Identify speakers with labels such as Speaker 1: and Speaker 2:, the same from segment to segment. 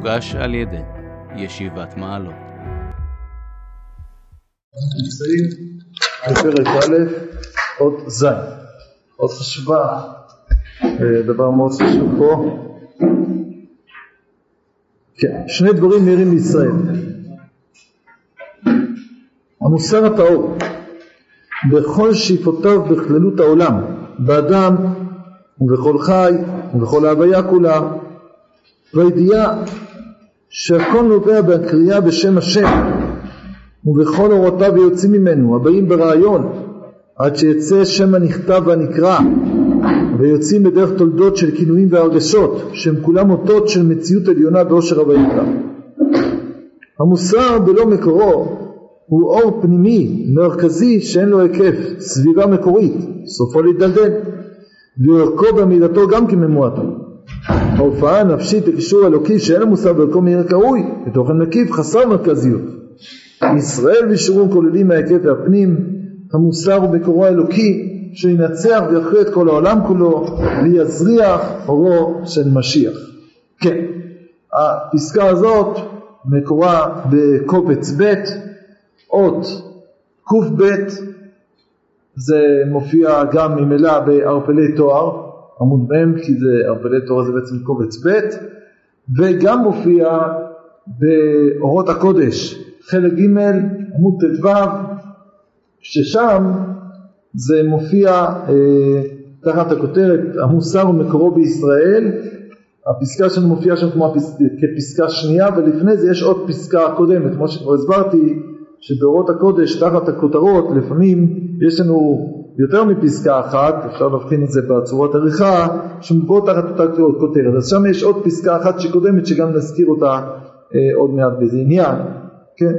Speaker 1: מוגש על ידי ישיבת מעלות.
Speaker 2: נמצאים בפרק א', עוד ז', עוד חשובה, אה, דבר מאוד חשוב פה. כן, שני דברים נראים בישראל. המוסר הטהור, בכל שאיפותיו בכללות העולם, באדם ובכל חי ובכל ההוויה כולה, והידיעה שהכל נובע בקריאה בשם השם ובכל אורותיו יוצאים ממנו הבאים ברעיון עד שיצא שם הנכתב והנקרא ויוצאים בדרך תולדות של כינויים והרגשות שהם כולם אותות של מציאות עליונה באושר הוויקרא. המוסר בלא מקורו הוא אור פנימי מרכזי שאין לו היקף, סביבה מקורית, סופו להידלדל וערכו בעמידתו גם כממועטו. ההופעה הנפשית לקישור אלוקי שאין המוסר בערכו מעיר כראוי, בתוכן מקיף חסר מרכזיות. ישראל וישורון כוללים מההיקף והפנים, המוסר הוא מקורו האלוקי שינצח ויכריע את כל העולם כולו ויזריח אורו של משיח. כן, הפסקה הזאת מקורה בקובץ ב' אות קב זה מופיע גם ממילא בערפלי תואר עמוד מ' כי זה ערפלי תואר זה בעצם קובץ ב' וגם מופיע באורות הקודש חלק ג' עמוד ט"ו ששם זה מופיע אה, תחת הכותרת המוסר ומקורו בישראל הפסקה שלנו מופיעה שם כמו הפס... כפסקה שנייה ולפני זה יש עוד פסקה קודמת. כמו שכבר הסברתי שבאורות הקודש תחת הכותרות לפעמים יש לנו יותר מפסקה אחת, אפשר להבחין את זה בצורת עריכה, שמובאות תחת אותה כותרת. אז שם יש עוד פסקה אחת שקודמת שגם נזכיר אותה אה, עוד מעט באיזה עניין. כן.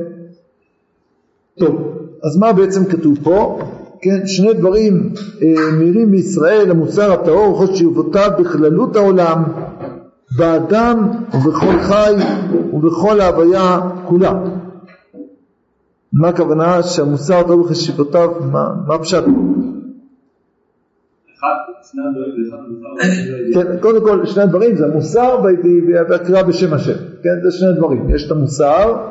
Speaker 2: טוב, אז מה בעצם כתוב פה? כן, שני דברים אה, מהירים בישראל, המוסר הטהור, חוץ שאיבותיו בכללות העולם, באדם ובכל חי ובכל ההוויה כולה. מה הכוונה שהמוסר הטהור בחשיבותיו, מה, מה פשט? כן, קודם כל שני דברים זה המוסר והקריאה בשם השם, כן, זה שני דברים, יש את המוסר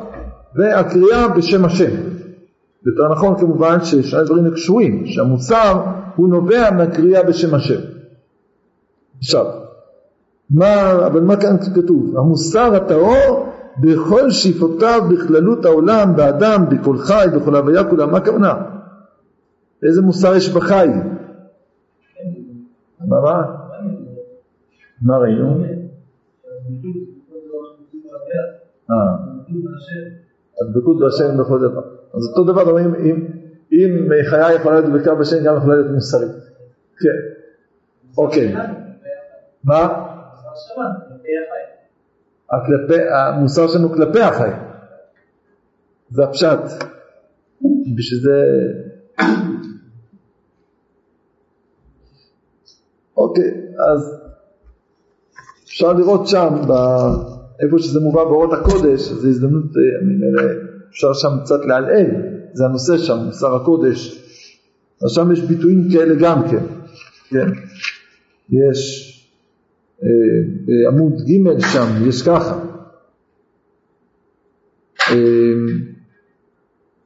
Speaker 2: והקריאה בשם השם. יותר נכון כמובן ששני הדברים קשורים, שהמוסר הוא נובע מהקריאה בשם השם. עכשיו, מה, אבל מה כאן כתוב? המוסר הטהור בכל שאיפותיו בכללות העולם, באדם, בכל חי, בכל הוויה כולה, מה הכוונה? איזה מוסר יש בחי? מה מה? מה ראינו? הדבקות בהשם בכל דבר. אז אותו דבר אומרים, אם, חיה יכולה להיות דבקה בהשם, גם יכולה להיות מוסרית. כן. אוקיי. מה? המוסר שלנו כלפי החי. זה הפשט. בשביל זה... אוקיי, אז אפשר לראות שם, איפה שזה מובא באורות הקודש, זו הזדמנות, אה, אפשר שם קצת לעלעל, זה הנושא שם, מוסר הקודש, אז שם יש ביטויים כאלה גם כן, כן, יש אה, בעמוד ג' שם, יש ככה, אה,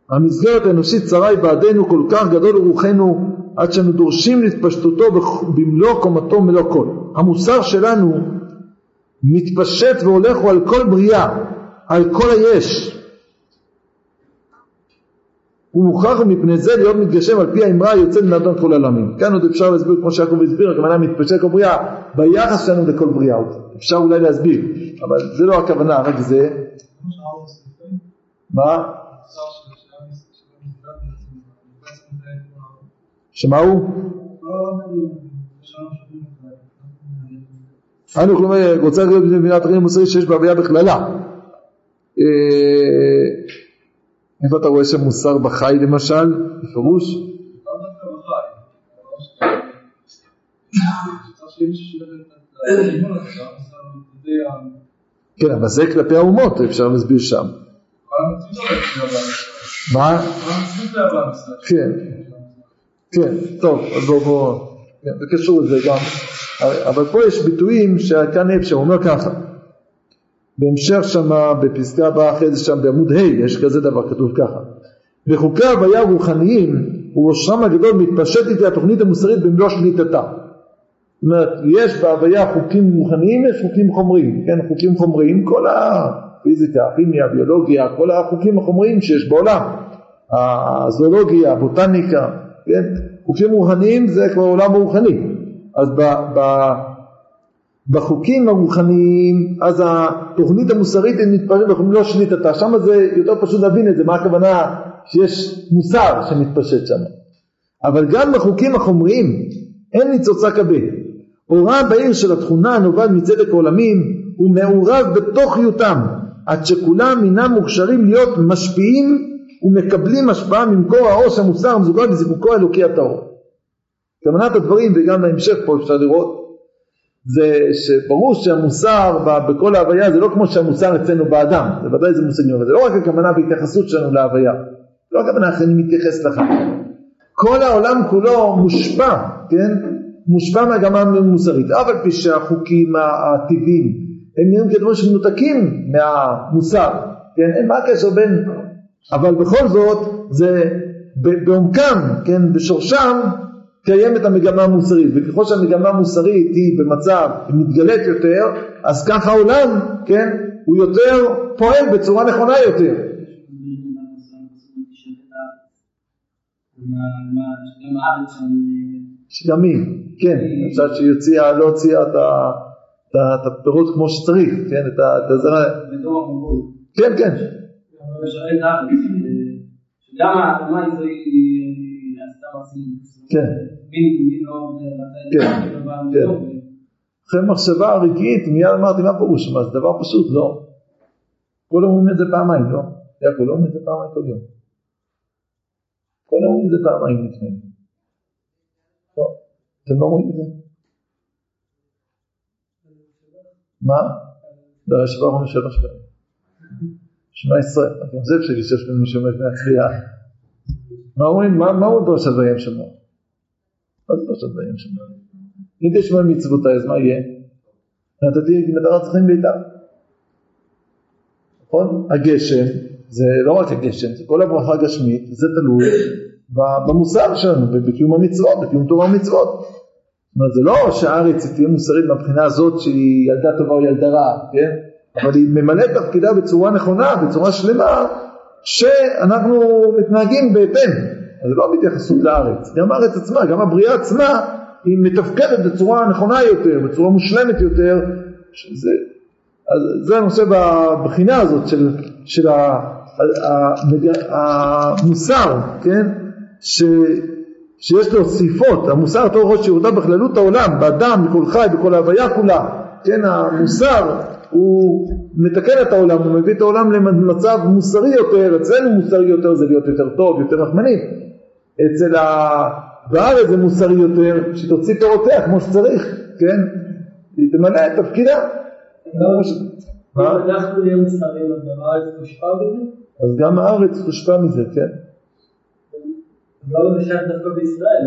Speaker 2: המסגרת האנושית צרה היא בעדנו כל כך גדול רוחנו עד שאנו דורשים להתפשטותו במלוא קומתו מלוא כל. המוסר שלנו מתפשט והולך הוא על כל בריאה, על כל היש. הוא מוכרח מפני זה להיות מתגשם על פי האמרה היוצא מן אדון כל העלמים. כאן עוד אפשר להסביר כמו שיעקב הסביר, הכוונה מתפשט כל בריאה ביחס שלנו לכל בריאה. אפשר אולי להסביר, אבל זה לא הכוונה, רק זה. מה? שמה הוא? אנו כלומר רוצה להיות במדינת רעים מוסרי שיש בה הוויה בכללה. אה, איפה אתה רואה שם מוסר בחי למשל, בפירוש? כן, אבל זה כלפי האומות, אפשר להסביר שם. מה? כן, כן, טוב, אז בואו, בואו, זה קשור לזה גם. אבל פה יש ביטויים שכאן אפשר, הוא אומר ככה בהמשך שמה בפסקה הבאה אחרי זה שם בעמוד ה' יש כזה דבר כתוב ככה בחוקי הוויה רוחניים ובראשם הגדול מתפשט איתי התוכנית המוסרית במלוא שליטתה זאת אומרת יש בהוויה חוקים רוחניים יש חוקים חומריים כן חוקים חומריים כל הפיזיקה הכימיה הביולוגיה כל החוקים החומריים שיש בעולם הזואולוגיה הבוטניקה כן חוקים רוחניים זה כבר עולם רוחני אז ב, ב, בחוקים הרוחניים, אז התוכנית המוסרית היא מתפרדת במלוא שליטתה, שם זה יותר פשוט להבין את זה, מה הכוונה שיש מוסר שמתפשט שם. אבל גם בחוקים החומריים אין ניצוצה כבה. אורה בעיר של התכונה הנובעת מצדק העולמים הוא מעורב בתוכיותם עד שכולם אינם מוכשרים להיות משפיעים ומקבלים השפעה ממקור האור שהמוסר המזוגג לזיקוקו האלוקי הטהור. כוונת הדברים וגם בהמשך פה אפשר לראות זה שברור שהמוסר בכל ההוויה זה לא כמו שהמוסר אצלנו באדם, זה ודאי זה מושגים, אבל זה לא רק הכוונה בהתייחסות שלנו להוויה, לא הכוונה איך אני מתייחס לך. כל העולם כולו מושפע, כן? מושפע מהגמה המוסרית, אף על פי שהחוקים הטבעיים הם נראים כדברים שמנותקים מהמוסר, כן? מה הקשר בין, אבל בכל זאת זה בעומקם, כן? בשורשם קיימת המגמה המוסרית, וככל שהמגמה המוסרית היא במצב, היא מתגלית יותר, אז ככה העולם, כן, הוא יותר פועל בצורה נכונה יותר. שגם היא, כן, עכשיו שהיא הוציאה, לא הוציאה את הפירות כמו שצריך, כן, את הזרע. כן, כן.
Speaker 3: גם האדמה היא עשתה מעשים.
Speaker 2: כן. כן, כן. אחרי מחשבה רגעית מיד אמרתי מה פירוש, מה זה דבר פשוט, לא. כולם אומרים את זה פעמיים, לא? יעקב לא אומרים את זה פעמיים כל יום. כולם אומרים את זה פעמיים לפני. לא, אתם לא אומרים את זה? מה? ברשבה אומרים שלוש פעמים. שמע ישראל, זה אפשר לשאול מי שאומר לפני התחייה. מה אומרים? מה אומרים פרשת וים שמוע? מה זה פרשת וים שמוע? אם תשמע מצוותיי אז מה יהיה? נתתי מטרה צריכים בעיטה. נכון? הגשם זה לא רק הגשם, זה כל הברכה הגשמית, זה תלוי במוסר שלנו, בקיום המצוות, בקיום תורה ומצוות. זאת אומרת, זה לא שהארץ תהיה מוסרית מהבחינה הזאת שהיא ילדה טובה או ילדה רעה, כן? אבל היא ממלאת תפקידה בצורה נכונה, בצורה שלמה, שאנחנו מתנהגים בהתאם. אז לא מתייחסות לארץ, גם הארץ עצמה, גם הבריאה עצמה, היא מתפקדת בצורה נכונה יותר, בצורה מושלמת יותר, שזה, אז זה הנושא בבחינה הזאת של, של המוסר, כן, ש, שיש לו סעיפות, המוסר הטוב ראש שירודה בכללות העולם, באדם, בכל חי, בכל ההוויה כולה, כן, המוסר הוא מתקן את העולם, הוא מביא את העולם למצב מוסרי יותר, אצלנו מוסרי יותר זה להיות יותר טוב, יותר רחמני, אצל ה... בארץ זה מוסרי יותר, שתוציא פירותיה כמו שצריך, כן? היא תמלא את תפקידה.
Speaker 3: מה? אנחנו נהיה מוסריים, אז גם הארץ תושפע מזה?
Speaker 2: אז גם הארץ תושפע מזה, כן.
Speaker 3: למה זה שייך דווקא בישראל?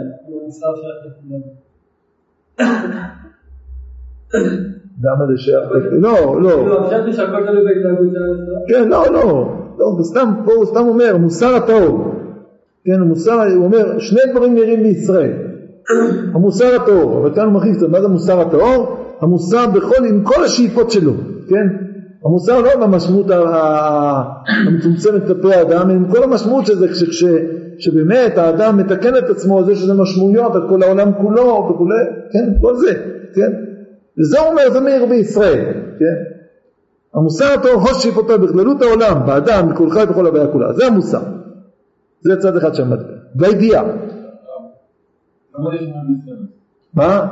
Speaker 3: המוסר.
Speaker 2: למה זה שייך? לא, לא.
Speaker 3: כאילו, חשבתי שהכל תלוי בהתנהגות של המוסר.
Speaker 2: כן, לא, לא. לא, סתם, פה הוא סתם אומר, מוסר הטהור. כן, המוסר, הוא אומר, שני דברים נראים בישראל. המוסר הטהור, אבל כאן הוא מרחיב קצת, מה זה מוסר הטהור? המוסר בכל, עם כל השאיפות שלו, כן? המוסר לא במשמעות המצומצמת כלפי האדם, עם כל המשמעות של זה, שבאמת האדם מתקן את עצמו, אז יש לזה משמעויות על כל העולם כולו וכולי, כן? כל זה, כן? וזה אומר, זה מאיר בישראל, כן? המוסר הטוב, הוש שאיפותיו בכללות העולם, באדם, בכל חי בכל הוויה כולה, זה המוסר. זה צד אחד של המטבע. והידיעה. מה?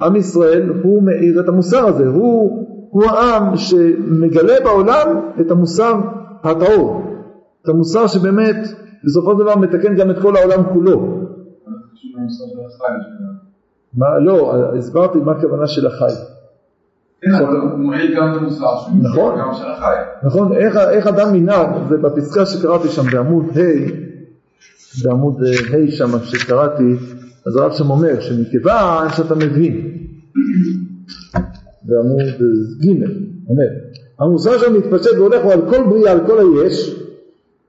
Speaker 2: עם ישראל הוא מאיר את המוסר הזה, הוא, הוא העם שמגלה בעולם את המוסר הטהור, את המוסר שבאמת בסופו של דבר מתקן גם את כל העולם כולו. מה, לא, הסברתי מה הכוונה של החי.
Speaker 4: כן,
Speaker 2: נכון,
Speaker 4: גם של החי.
Speaker 2: נכון, איך, איך אדם ינהג, זה בפסקה שקראתי שם בעמוד ה', בעמוד אה, ה' שם שקראתי, אז הרב שם אומר שמכיוון שאתה מבין, בעמוד ג' אומר, המוסר שם מתפשט והולך הוא על כל בריאה, על כל היש,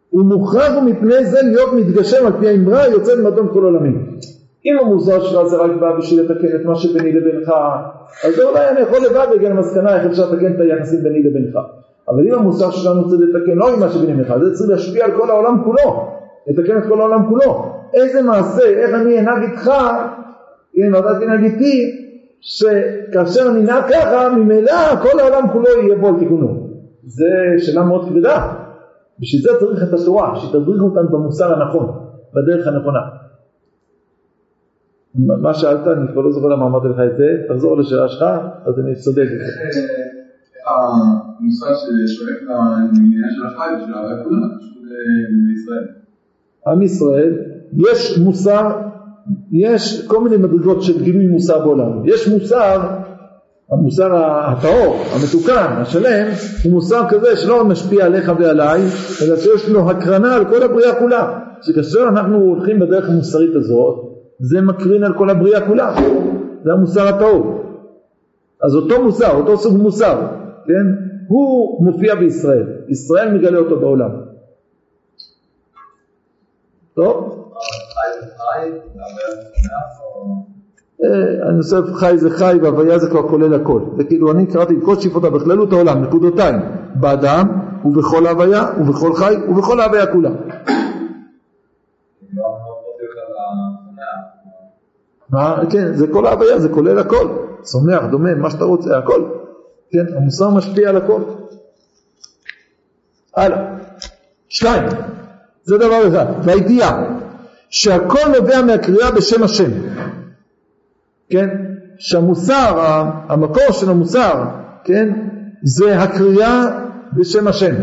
Speaker 2: הוא מוכרח מפני זה להיות מתגשם על פי האמרה יוצא ממדון כל עולמים. אם המוסר שלך זה רק בא בשביל לתקן את מה שביני לבינך, אז אולי אני יכול לבד להגיע למסקנה איך אפשר לתקן את היחסים ביני לבינך. אבל אם המוסר שלנו צריך לתקן לא רק מה שביני לבינך, זה צריך להשפיע על כל העולם כולו, לתקן את כל העולם כולו. איזה מעשה, איך אני אנהג איתך, כן, ואתה תנהג איתי, שכאשר אני נע ככה, ממילא כל העולם כולו יבוא על תיקונו. זה שאלה מאוד כבדה. בשביל זה צריך את התורה, שתדריך אותנו במוסר הנכון, בדרך הנכונה. מה שאלת, אני כבר לא זוכר למה אמרתי לך את זה, תחזור לשאלה שלך, אז אני אסתדק את זה.
Speaker 4: המושג ששואף לעניין של החי ושל אהבה כולה, פשוט בישראל.
Speaker 2: עם ישראל, יש מוסר, יש כל מיני מדרגות של גילוי מוסר בעולם. יש מוסר, המוסר הטהור, המתוקן, השלם, הוא מוסר כזה שלא משפיע עליך ועליי, אלא שיש לו הקרנה על כל הבריאה כולה. שכאשר אנחנו הולכים בדרך המוסרית הזאת, זה מקרין על כל הבריאה כולה. זה המוסר הטהור. אז אותו מוסר, אותו סוג מוסר, כן? הוא מופיע בישראל. ישראל מגלה אותו בעולם. טוב? אה, אני עושה חי זה חי והוויה זה כבר כולל הכל. זה כאילו אני קראתי את כל שאיפותיו בכללות העולם, נקודותיים, באדם ובכל ההוויה ובכל חי ובכל ההוויה כולה. מה? כן, זה כל ההוויה, זה כולל הכל. שמח, דומם, מה שאתה רוצה, הכל. כן, המוסר משפיע על הכל. הלאה. שתיים, זה דבר אחד. והידיעה שהכל נובע מהקריאה בשם השם. כן? שהמוסר, המקור של המוסר, כן? זה הקריאה בשם השם.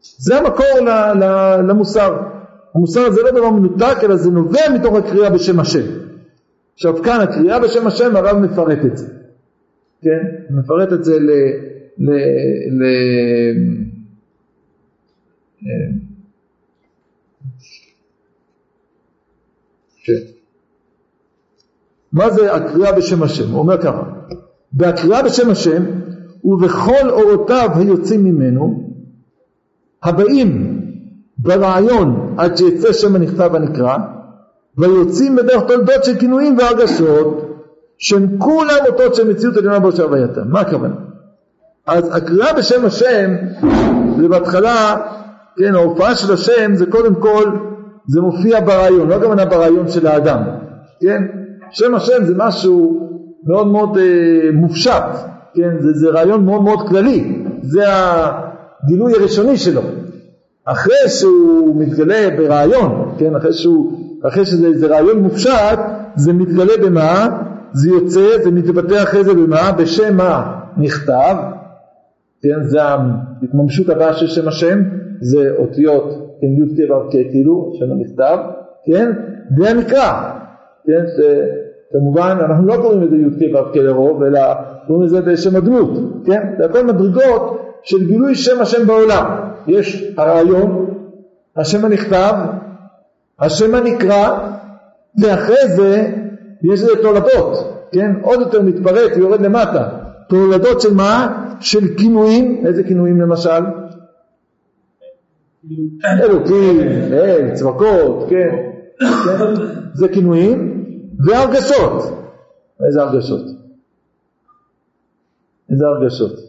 Speaker 2: זה המקור למוסר. המוסר זה לא דבר מנותק, אלא זה נובע מתוך הקריאה בשם השם. עכשיו כאן הקריאה בשם השם, הרב מפרט את זה. כן? מפרט את זה ל... ל... ל... כן. מה זה הקריאה בשם השם? הוא אומר ככה, בהקריאה בשם השם ובכל אורותיו היוצאים ממנו, הבאים ברעיון עד שיצא שם הנכתב הנקרא, ויוצאים בדרך תולדות של כינויים והרגשות, שהם כולם אותות של מציאות עליונה באושר הווייתם. מה הכוונה? אז הקריאה בשם השם זה בהתחלה, כן, ההופעה של השם זה קודם כל, זה מופיע ברעיון, לא הכוונה ברעיון של האדם, כן? שם השם זה משהו מאוד מאוד אה, מופשט, כן? זה, זה רעיון מאוד מאוד כללי, זה הגילוי הראשוני שלו. אחרי שהוא מתגלה ברעיון, כן? אחרי, שהוא, אחרי שזה רעיון מופשט, זה מתגלה במה? זה יוצא, זה מתבטא אחרי זה במה? בשם מה? נכתב, כן? זה ההתממשות הבאה של שם השם, זה אותיות, כן, י' כ' כאילו, שם הנכתב, כן? והנקרא, כן? כמובן אנחנו לא קוראים לזה י"ק ו"ק לרוב, אלא קוראים לזה בשם הדמות, כן? זה הכל מדרגות של גילוי שם השם בעולם. יש הרעיון, השם הנכתב, השם הנקרא, ואחרי זה יש לזה תולדות, כן? עוד יותר מתפרט, יורד למטה. תולדות של מה? של כינויים, איזה כינויים למשל? אלוקים, אל, צבקות, כן, כן, זה כינויים, והרגשות. איזה הרגשות? איזה הרגשות?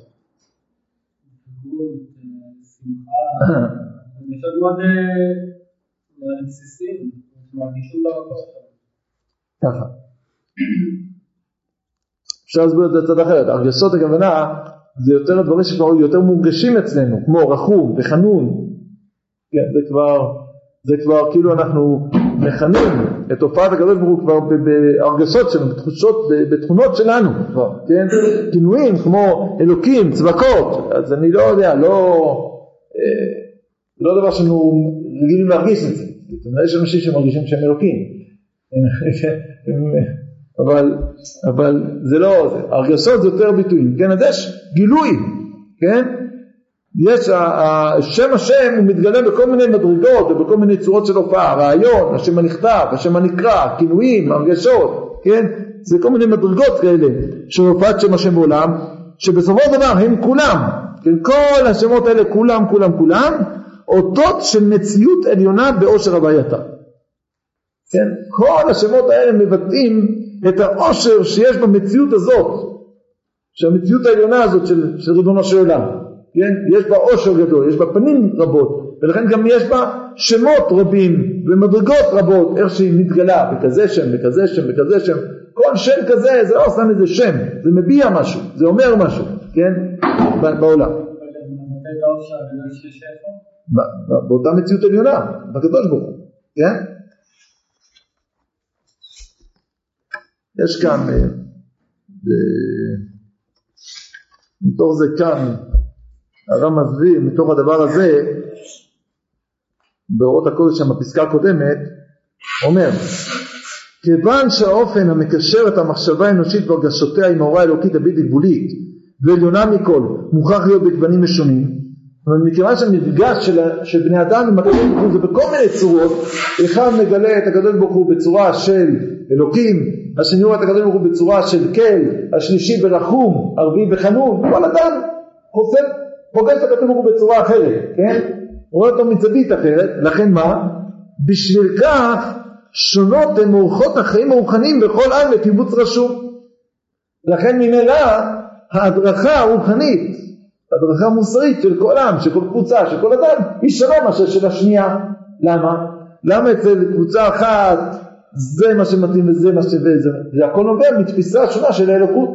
Speaker 2: ככה. אפשר להסביר את זה קצת אחרת. הרגשות הכוונה זה יותר דברים שכבר יותר מורגשים אצלנו, כמו רחום וחנון. כן, זה כבר, זה כבר כאילו אנחנו מכנים את הופעת הקדוש ברוך הוא כבר בהרגשות שלנו, בתחושות, בתכונות שלנו כבר, כן? כינויים כמו אלוקים, צבקות, אז אני לא יודע, לא, אה, לא דבר שאנחנו רגילים להרגיש את זה. זאת אומרת, יש אנשים שמרגישים שהם אלוקים, אבל, אבל זה לא, הרגשות זה יותר ביטויים, כן? אז יש גילוי, כן? יש, שם השם הוא מתגלה בכל מיני מדרגות ובכל מיני צורות של הופעה, רעיון, השם הנכתב, השם הנקרא, כינויים, הרגשות, כן? זה כל מיני מדרגות כאלה של הופעת שם השם בעולם, שבסופו של דבר הם כולם, כן, כל השמות האלה כולם כולם כולם, אותות של מציאות עליונה באושר הווייתה. כן, כל השמות האלה מבטאים את העושר שיש במציאות הזאת, שהמציאות העליונה הזאת של, של ריבונו של עולם, כן, יש בה עושר גדול, יש בה פנים רבות, ולכן גם יש בה שמות רבים ומדרגות רבות, איך שהיא מתגלה, בכזה שם, בכזה שם, בכזה שם, כל שם כזה זה לא סתם איזה שם, זה מביע משהו, זה אומר משהו, כן, בעולם. באותה מציאות עליונה, בקדוש ברוך הוא, כן? יש כאן, אה, מתוך זה כאן, הרב מסביר, מתוך הדבר הזה, באורות הקודש שם בפסקה הקודמת, אומר כיוון שהאופן המקשר את המחשבה האנושית והרגשותיה עם ההוראה האלוקית הבלתי גבולית ועליונה מכל מוכרח להיות בגוונים משונים אבל מכיוון שהמפגש של, של בני אדם עם הקדוש ברוך הוא זה בכל מיני צורות אחד מגלה את הקדוש ברוך הוא בצורה של אלוקים השני רואה את הקדוש ברוך הוא בצורה של כל השלישי ברחום הרביעי בחנון כל אדם חושב פוגש את הקדוש ברוך הוא בצורה אחרת כן רואה אותו מצדית אחרת לכן מה בשביל כך שונות הן אורחות החיים הרוחניים בכל עם לקיבוץ רשום. לכן ממילא ההדרכה הרוחנית, הדרכה מוסרית של כל עם, של כל קבוצה, של כל אדם, היא שונה מאשר של השנייה. למה? למה אצל קבוצה אחת זה מה שמתאים וזה מה שזה, זה הכל נובע מתפיסה שונה של האלוקות.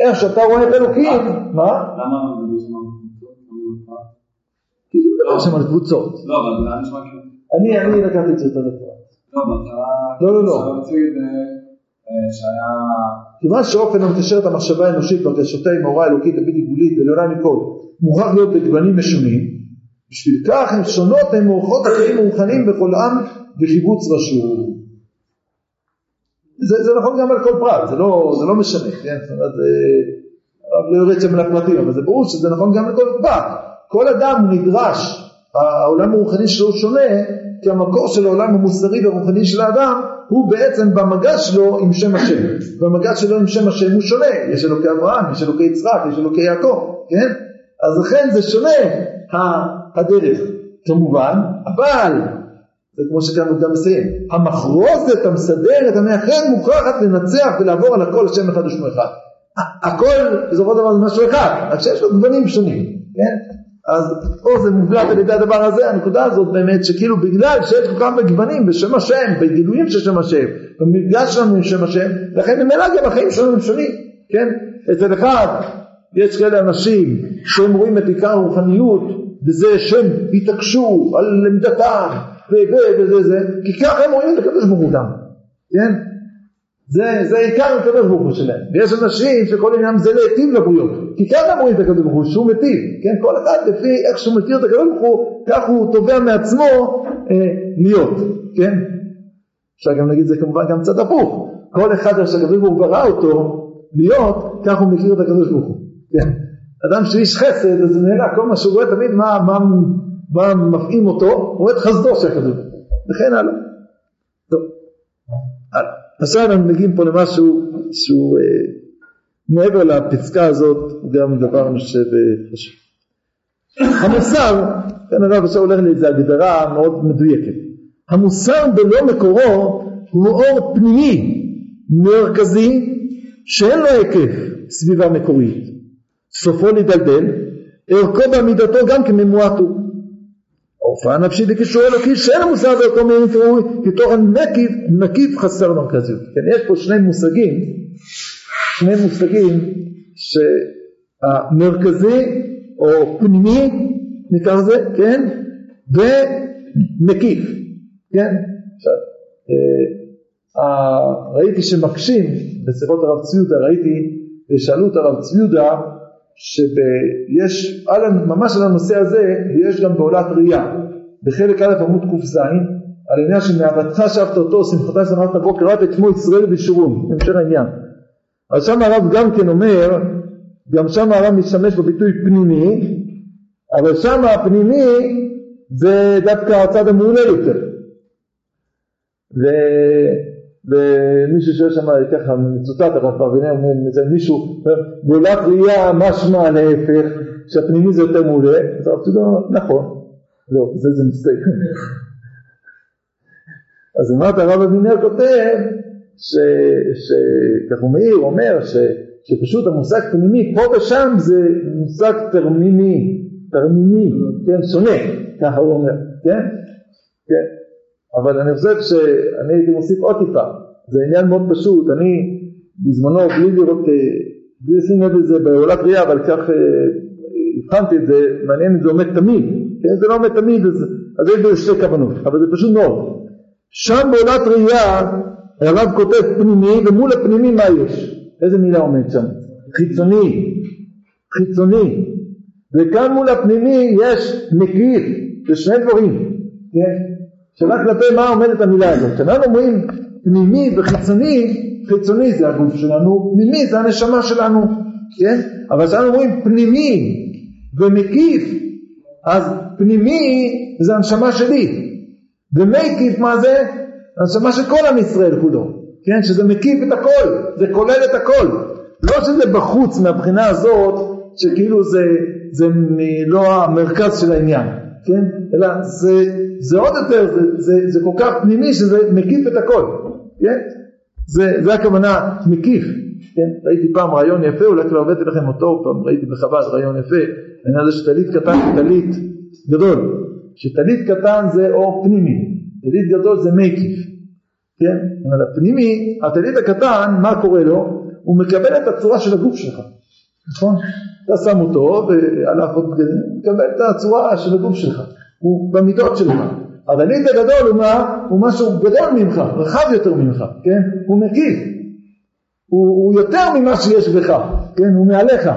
Speaker 2: איך שאתה רואה את אלוקים, מה?
Speaker 4: למה זה נשמע
Speaker 2: כי זה מדבר שם על קבוצות.
Speaker 4: לא, אבל זה נשמע
Speaker 2: אני, אני לקחתי את זה יותר לפרט.
Speaker 4: לא, בהתחלה...
Speaker 2: לא, לא, לא.
Speaker 4: את זה שהיה...
Speaker 2: כיוון שאופן המקשר את המחשבה האנושית והרגשותיה עם ההוראה האלוקית הבלתי גבולית ועליונה מכל מוכרח להיות בגוונים משונים בשביל כך הן שונות הן מאורחות החיים הרוחניים בכל עם וקיבוץ רשום. זה, זה נכון גם על כל פרט, זה לא, זה לא משנה, כן? זאת אומרת, הרב לא יורד שם לפרטים, אבל זה ברור שזה נכון גם לכל פרט. כל אדם נדרש, העולם הרוחני שלו שונה, כי המקור של העולם המוסרי והרוחני של האדם הוא בעצם במגע שלו עם שם השם. במגע שלו עם שם השם הוא שונה, יש אלוקי אברהם, יש אלוקי יצחק, יש אלוקי יעקב, כן? אז לכן זה שונה הדרך, כמובן, אבל, זה כמו שכאן הוא גם מסיים, המחרוזת המסדרת המאחד מוכרחת לנצח ולעבור על הכל השם אחד ושמו אחד. הכל בסופו של דבר זה משהו אחד, רק שיש לו גוונים שונים, כן? אז פה זה מובלט על ידי הדבר הזה, הנקודה הזאת באמת שכאילו בגלל שיש כל כך בגוונים בשם השם, בגילויים של שם השם, במפגש שלנו עם שם השם, לכן ממילא גם החיים שלנו הם שונים, כן? אצל אחד יש כאלה אנשים שהם רואים את עיקר הרוחניות וזה שהם התעקשו על עמדתם וזה זה, כי ככה הם רואים את הקדוש ברוך הוא גם, כן? זה, זה עיקר הקדוש ברוך הוא שלהם. ויש אנשים שכל עניין זה להיטיב לבריות. כי ככה רואים את הקדוש ברוך הוא, שהוא מיטיב. כן, כל אחד לפי איך שהוא מכיר את הקדוש ברוך הוא, כך הוא תובע מעצמו אה, להיות. כן? אפשר גם להגיד זה כמובן גם קצת הפוך. כל אחד איך שהקדוש ברוך הוא ברא אותו להיות, כך הוא מכיר את הקדוש ברוך הוא. כן. אדם שאיש חסד, אז נראה כל מה שהוא רואה תמיד מה, מה, מה מפעים אותו, הוא רואה את חסדו של הקדוש ברוך הוא. וכן הלאה. טוב. הלאה. עכשיו אנחנו מגיעים פה למשהו שהוא אה, מעבר לפסקה הזאת, הוא גם דבר אני חושב אה, חשוב. המוסר, כאן הרב עכשיו הולך לאיזו הגדרה מאוד מדויקת. המוסר בלא מקורו הוא אור פנימי מרכזי שאין לו היקף סביבה מקורית. סופו להידלדל, ערכו בעמידתו גם כממועט הוא. ההופעה הנפשית וקישור אלוקי שאין המושג באותו מילים כראוי כתוכן מקיף, מקיף חסר מרכזיות. כן, יש פה שני מושגים, שני מושגים שהמרכזי או פנימי נקרא לזה, כן, ומקיף, כן. עכשיו, אה, ראיתי שמקשים בשיחות הרב ציודה, ראיתי, ושאלו את הרב ציודה שיש, ממש על הנושא הזה, יש גם בעולת ראייה. בחלק א' עמוד ק"ז, על עניין שמאהבתך שבת אותו, שמחתה שמחת הבוקר, רק את שמו ישראל וישורון, המשך העניין. אז שם הרב גם כן אומר, גם שם הרב משתמש בביטוי פנימי, אבל שם הפנימי זה דווקא הצד המעולה יותר. ומישהו שואל שם ככה מצוטט הרב פרווינר אומר איזה מישהו בעולת ראייה משמע להפך שהפנימי זה יותר מעולה אז הרב צודק נכון לא זה זה מסתייג אז אמרת הרב אבינר כותב שכך הוא מעיר אומר ש, שפשוט המושג פנימי פה ושם זה מושג תרמימי תרמימי כן שונה ככה הוא אומר כן? כן אבל אני חושב שאני הייתי מוסיף עוד טיפה, זה עניין מאוד פשוט, אני בזמנו בלי לראות, אה, בלי לשים לב לזה בעולת ראייה, אבל כך אה, הבחנתי את זה, מעניין אם זה עומד תמיד, כן זה לא עומד תמיד, אז, אז יש בזה שתי כוונות, אבל זה פשוט מאוד. שם בעולת ראייה הרב כותב פנימי, ומול הפנימי מה יש? איזה מילה עומד שם? חיצוני, חיצוני. וכאן מול הפנימי יש מקיף, זה שני דברים, כן? שאלה כלפי מה עומדת המילה הזאת. כשאנחנו אומרים פנימי וחיצוני, חיצוני זה הגוף שלנו, פנימי זה הנשמה שלנו, כן? אבל כשאנחנו אומרים פנימי ומקיף, אז פנימי זה הנשמה שלי, ומקיף מה זה? הנשמה של כל עם ישראל כולו, כן? שזה מקיף את הכל, זה כולל את הכל. לא שזה בחוץ מהבחינה הזאת, שכאילו זה, זה לא המרכז של העניין, כן? אלא זה, זה עוד יותר, זה, זה, זה כל כך פנימי שזה מקיף את הכל, כן? זה, זה הכוונה מקיף, כן? ראיתי פעם רעיון יפה, אולי כבר הבאתי לכם אותו, פעם ראיתי בחב"ד רעיון יפה, העניין הזה שטלית קטן וטלית גדול, שטלית קטן זה אור פנימי, טלית גדול זה מקיף, כן? אבל הפנימי, הטלית הקטן, מה קורה לו? הוא מקבל את הצורה של הגוף שלך, נכון? אתה שם אותו ועליו עוד מקבל את הצורה של הגוף שלך, הוא במידות שלך. אבל הליט הגדול הוא מה? הוא משהו גדול ממך, רחב יותר ממך, כן? הוא מקיף. הוא, הוא יותר ממה שיש בך, כן? הוא מעליך.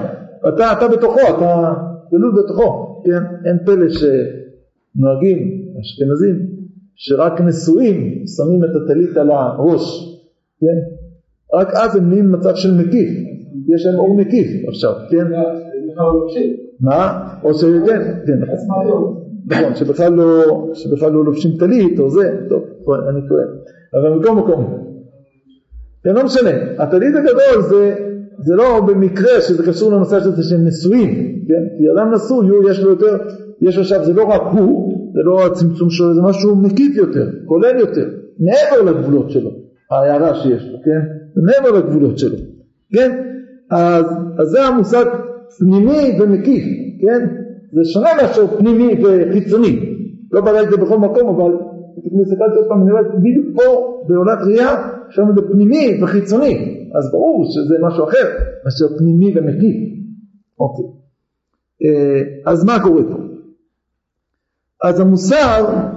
Speaker 2: אתה, אתה בתוכו, אתה גלול בתוכו, כן? אין פלא שנוהגים, אשכנזים, שרק נשואים שמים את הטלית על הראש, כן? רק אז הם נהיים מצב של מקיף, יש להם אור מקיף עכשיו, כן? מה? או שכן, כן, נכון, שבכלל לא, שבכלל לא לובשים טלית או זה, טוב, אני טועה, אבל מכל מקום, כן, לא משנה, הטלית הגדול זה, זה לא במקרה שזה קשור לנושא הזה שהם נשואים, כן, כי אדם נשוי, יש לו יותר, יש עכשיו, זה לא רק הוא, זה לא הצמצום שלו, זה משהו מקיף יותר, כולל יותר, מעבר לגבולות שלו, ההערה שיש לו, כן, מעבר לגבולות שלו, כן, אז, אז זה המושג פנימי ומקיף, כן? זה שונה מאשר פנימי וחיצוני. לא בדקתי את זה בכל מקום, אבל הסתכלתי עוד פעם, אני רואה בדיוק פה בעולת ראייה, שם זה פנימי וחיצוני. אז ברור שזה משהו אחר מאשר פנימי ומקיף. אוקיי. אה, אז מה קורה פה? אז המוסר אה,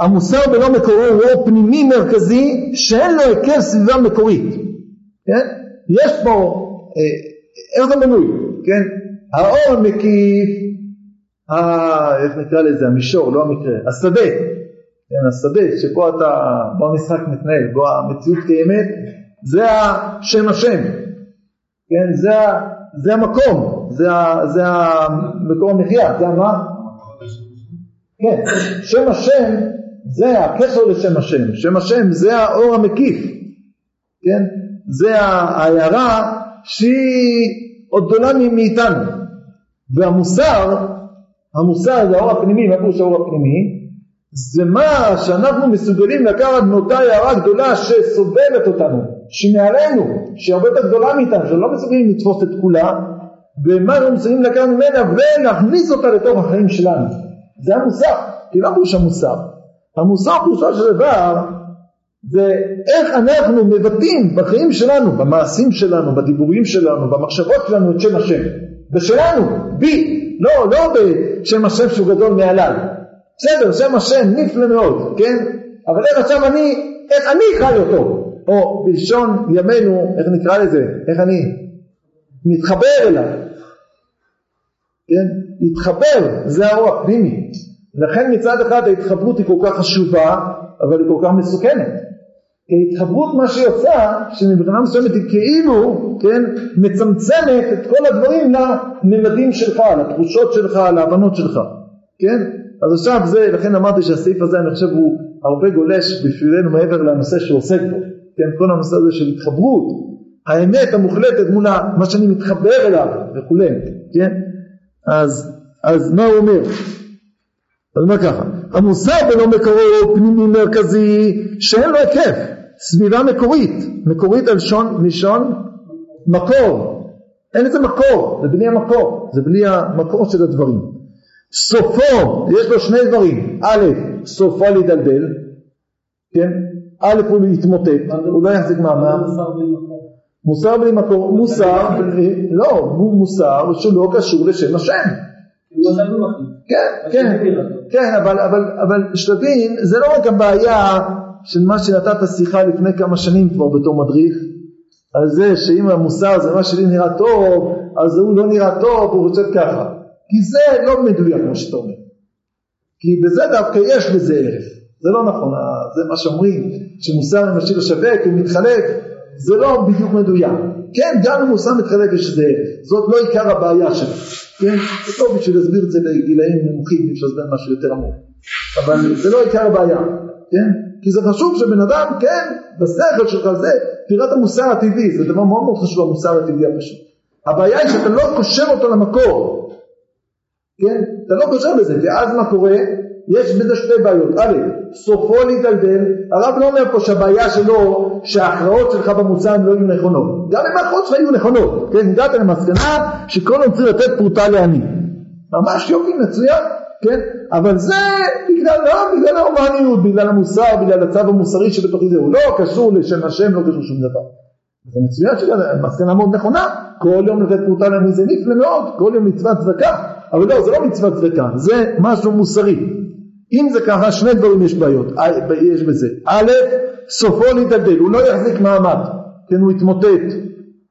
Speaker 2: המוסר בלא מקורו הוא פנימי מרכזי שאין לו היקף סביבה מקורית, כן? יש פה, אה, איך זה בנוי, כן? האור המקיף, איך נקרא לזה, המישור, לא המקרה, השדה, כן, השדה שבו אתה, בו המשחק מתנהל, בו המציאות קיימת, זה השם השם, כן, זה, זה המקום, זה, זה המקום המחיה, זה מה? כן, שם השם זה הקשר לשם השם, שם השם זה האור המקיף, כן, זה ההערה שהיא עוד גדולה מאיתנו, והמוסר, המוסר זה האור הפנימי, מה פירוש האור הפנימי? זה מה שאנחנו מסוגלים לקחת מאותה הערה גדולה שסובלת אותנו, שמעלינו, שהיא הרבה יותר גדולה מאיתנו, שאנחנו לא מסוגלים לתפוס את כולה, ומה אנחנו מסוגלים לקחת ממנה ולהכניס אותה לתוך החיים שלנו. זה המוסר, כי לא פירוש המוסר. המוסר פירושו של דבר זה איך אנחנו מבטאים בחיים שלנו, במעשים שלנו, בדיבורים שלנו, במחשבות שלנו את שם השם. בשלנו, בי, לא, לא בשם השם שהוא גדול מעליי. בסדר, שם השם נפלא מאוד, כן? אבל איך עכשיו אני, איך אני חי אותו? או בלשון ימינו, איך נקרא לזה? איך אני מתחבר אליו. כן? להתחבר, זה האור הפנימי. לכן מצד אחד ההתחברות היא כל כך חשובה, אבל היא כל כך מסוכנת. כי ההתחברות מה עושה, שמבחינה מסוימת היא כאילו, כן, מצמצמת את כל הדברים לממדים שלך, לתחושות שלך, להבנות שלך, כן? אז עכשיו זה, לכן אמרתי שהסעיף הזה אני חושב הוא הרבה גולש בשבילנו מעבר לנושא שהוא עוסק בו, כן, כל הנושא הזה של התחברות, האמת המוחלטת מול מה שאני מתחבר אליו וכולי, כן, אז, אז מה הוא אומר? אז מה ככה, המוסר בלא מקורו פנימי מרכזי שאין לו היקף, סביבה מקורית, מקורית על שון, מלשון מקור, אין לזה מקור, זה בלי המקור, זה בלי המקור של הדברים. סופו, יש לו שני דברים, א', סופו להידלדל, כן? א' הוא להתמוטט, הוא לא יחזיק מעמד. מוסר בלי מקור, מוסר, לא, הוא מוסר שהוא לא קשור לשם השם. כן, כן, כן, אבל, אבל, אבל שתבין, זה לא רק הבעיה של מה שנתת שיחה לפני כמה שנים כבר בתור מדריך, על זה שאם המוסר זה מה שלי נראה טוב, אז הוא לא נראה טוב, הוא רוצה ככה. כי זה לא מדויק מה שאתה אומר. כי בזה דווקא יש בזה ערך. זה לא נכון, זה מה שאומרים, שמוסר ממשי לשווק, הוא מתחלק, זה לא בדיוק מדויק. כן, גם אם מוסר מתחלק יש לזה ערך, זאת לא עיקר הבעיה שלו. כן, זה טוב בשביל להסביר את זה לגילאים נמוכים, אפשר להסביר משהו יותר עמוק. אבל זה לא עיקר הבעיה, כן? כי זה חשוב שבן אדם, כן, בשכל שלך זה, תראה את המוסר הטבעי, זה דבר מאוד מאוד חשוב המוסר הטבעי הפשוט. הבעיה היא שאתה לא קושר אותו למקור, כן? אתה לא קושר בזה, ואז מה קורה? יש בזה שתי בעיות. א', סופו להידלדל, הרב לא אומר פה שהבעיה שלו שההכרעות שלך במוצר הן לא יהיו נכונות. גם אם ההכרעות שלך יהיו נכונות, כן? הגעת למסקנה שכל עוד צריך לתת פרוטה לעני. ממש יופי, מצוין, כן? אבל זה בגלל, לא, בגלל ההומניות, בגלל המוסר, בגלל הצו המוסרי שבתוכי זה, הוא לא קשור לשם השם, לא קשור לשום דבר. זה מצוין שמסקנה מאוד נכונה, כל יום לתת פרוטה לעני זה נפלא מאוד, כל יום מצוות צדקה, אבל לא, זה לא מצוות צדקה, זה משהו מוסרי. אם זה ככה, שני דברים יש בעיות, יש בזה. א', סופו להידלדל, הוא לא יחזיק מעמד, כן, הוא יתמוטט,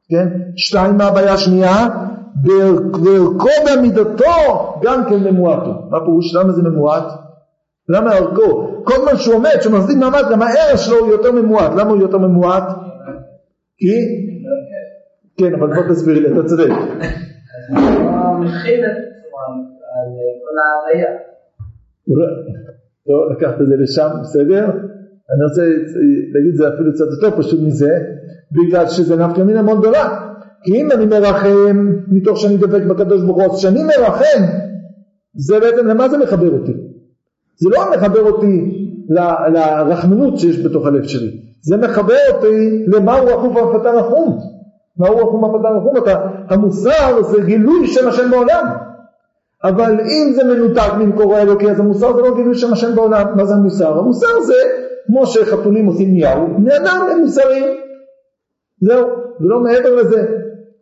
Speaker 2: כן? שתיים, מה הבעיה השנייה? בערכו בעמידתו גם כן ממועטו. מה פירוש? למה זה ממועט? למה ערכו? כל זמן שהוא עומד, שהוא מחזיק מעמד, גם הערך שלו הוא יותר ממועט. למה הוא יותר ממועט? כי? כן, אבל בוא תסביר לי, אתה צודק.
Speaker 3: כל ההוויה.
Speaker 2: לא, לקחת את זה לשם, בסדר? אני רוצה להגיד את זה אפילו קצת יותר פשוט מזה, בגלל שזה נפקא מינה מאוד גדולה. כי אם אני מרחם מתוך שאני דבק בקדוש ברוך הוא, אז כשאני מרחם, זה בעצם, למה זה מחבר אותי? זה לא מחבר אותי לרחמנות שיש בתוך הלב שלי, זה מחבר אותי למהו רחום ואף רחום. מהו רחום ואף רחום? המוסר זה גילוי של השם בעולם. אבל אם זה מנותק ממקורו האלוקי, אז המוסר זה לא גילוי של השם בעולם. מה זה המוסר? המוסר זה כמו שחתולים עושים ניהו, בני אדם הם מוסריים. זהו, ולא מעבר לזה.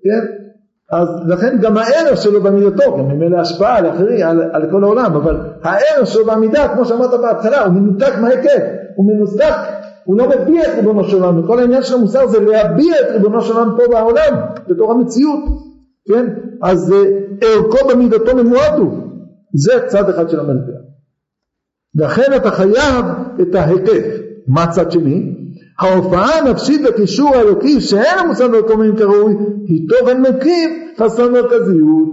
Speaker 2: כן? אז לכן גם הערך שלו בעמידתו, גם ממילא השפעה על אחרים, על, על כל העולם, אבל הערך שלו בעמידה, כמו שאמרת בהתחלה, הוא מנותק מההיקף, הוא מנותק, הוא לא מביע את ריבונו של עולם, וכל העניין של המוסר זה להביע את ריבונו של עולם פה בעולם, בתור המציאות, כן? אז ערכו בעמידתו ממועט הוא, זה צד אחד של המטבע. לכן אתה חייב את ההיקף. מה צד שני? ההופעה הנפשית בקישור האלוקי שאין המושג במקומים כראוי היא תוכן מקיף חסר מרכזיות.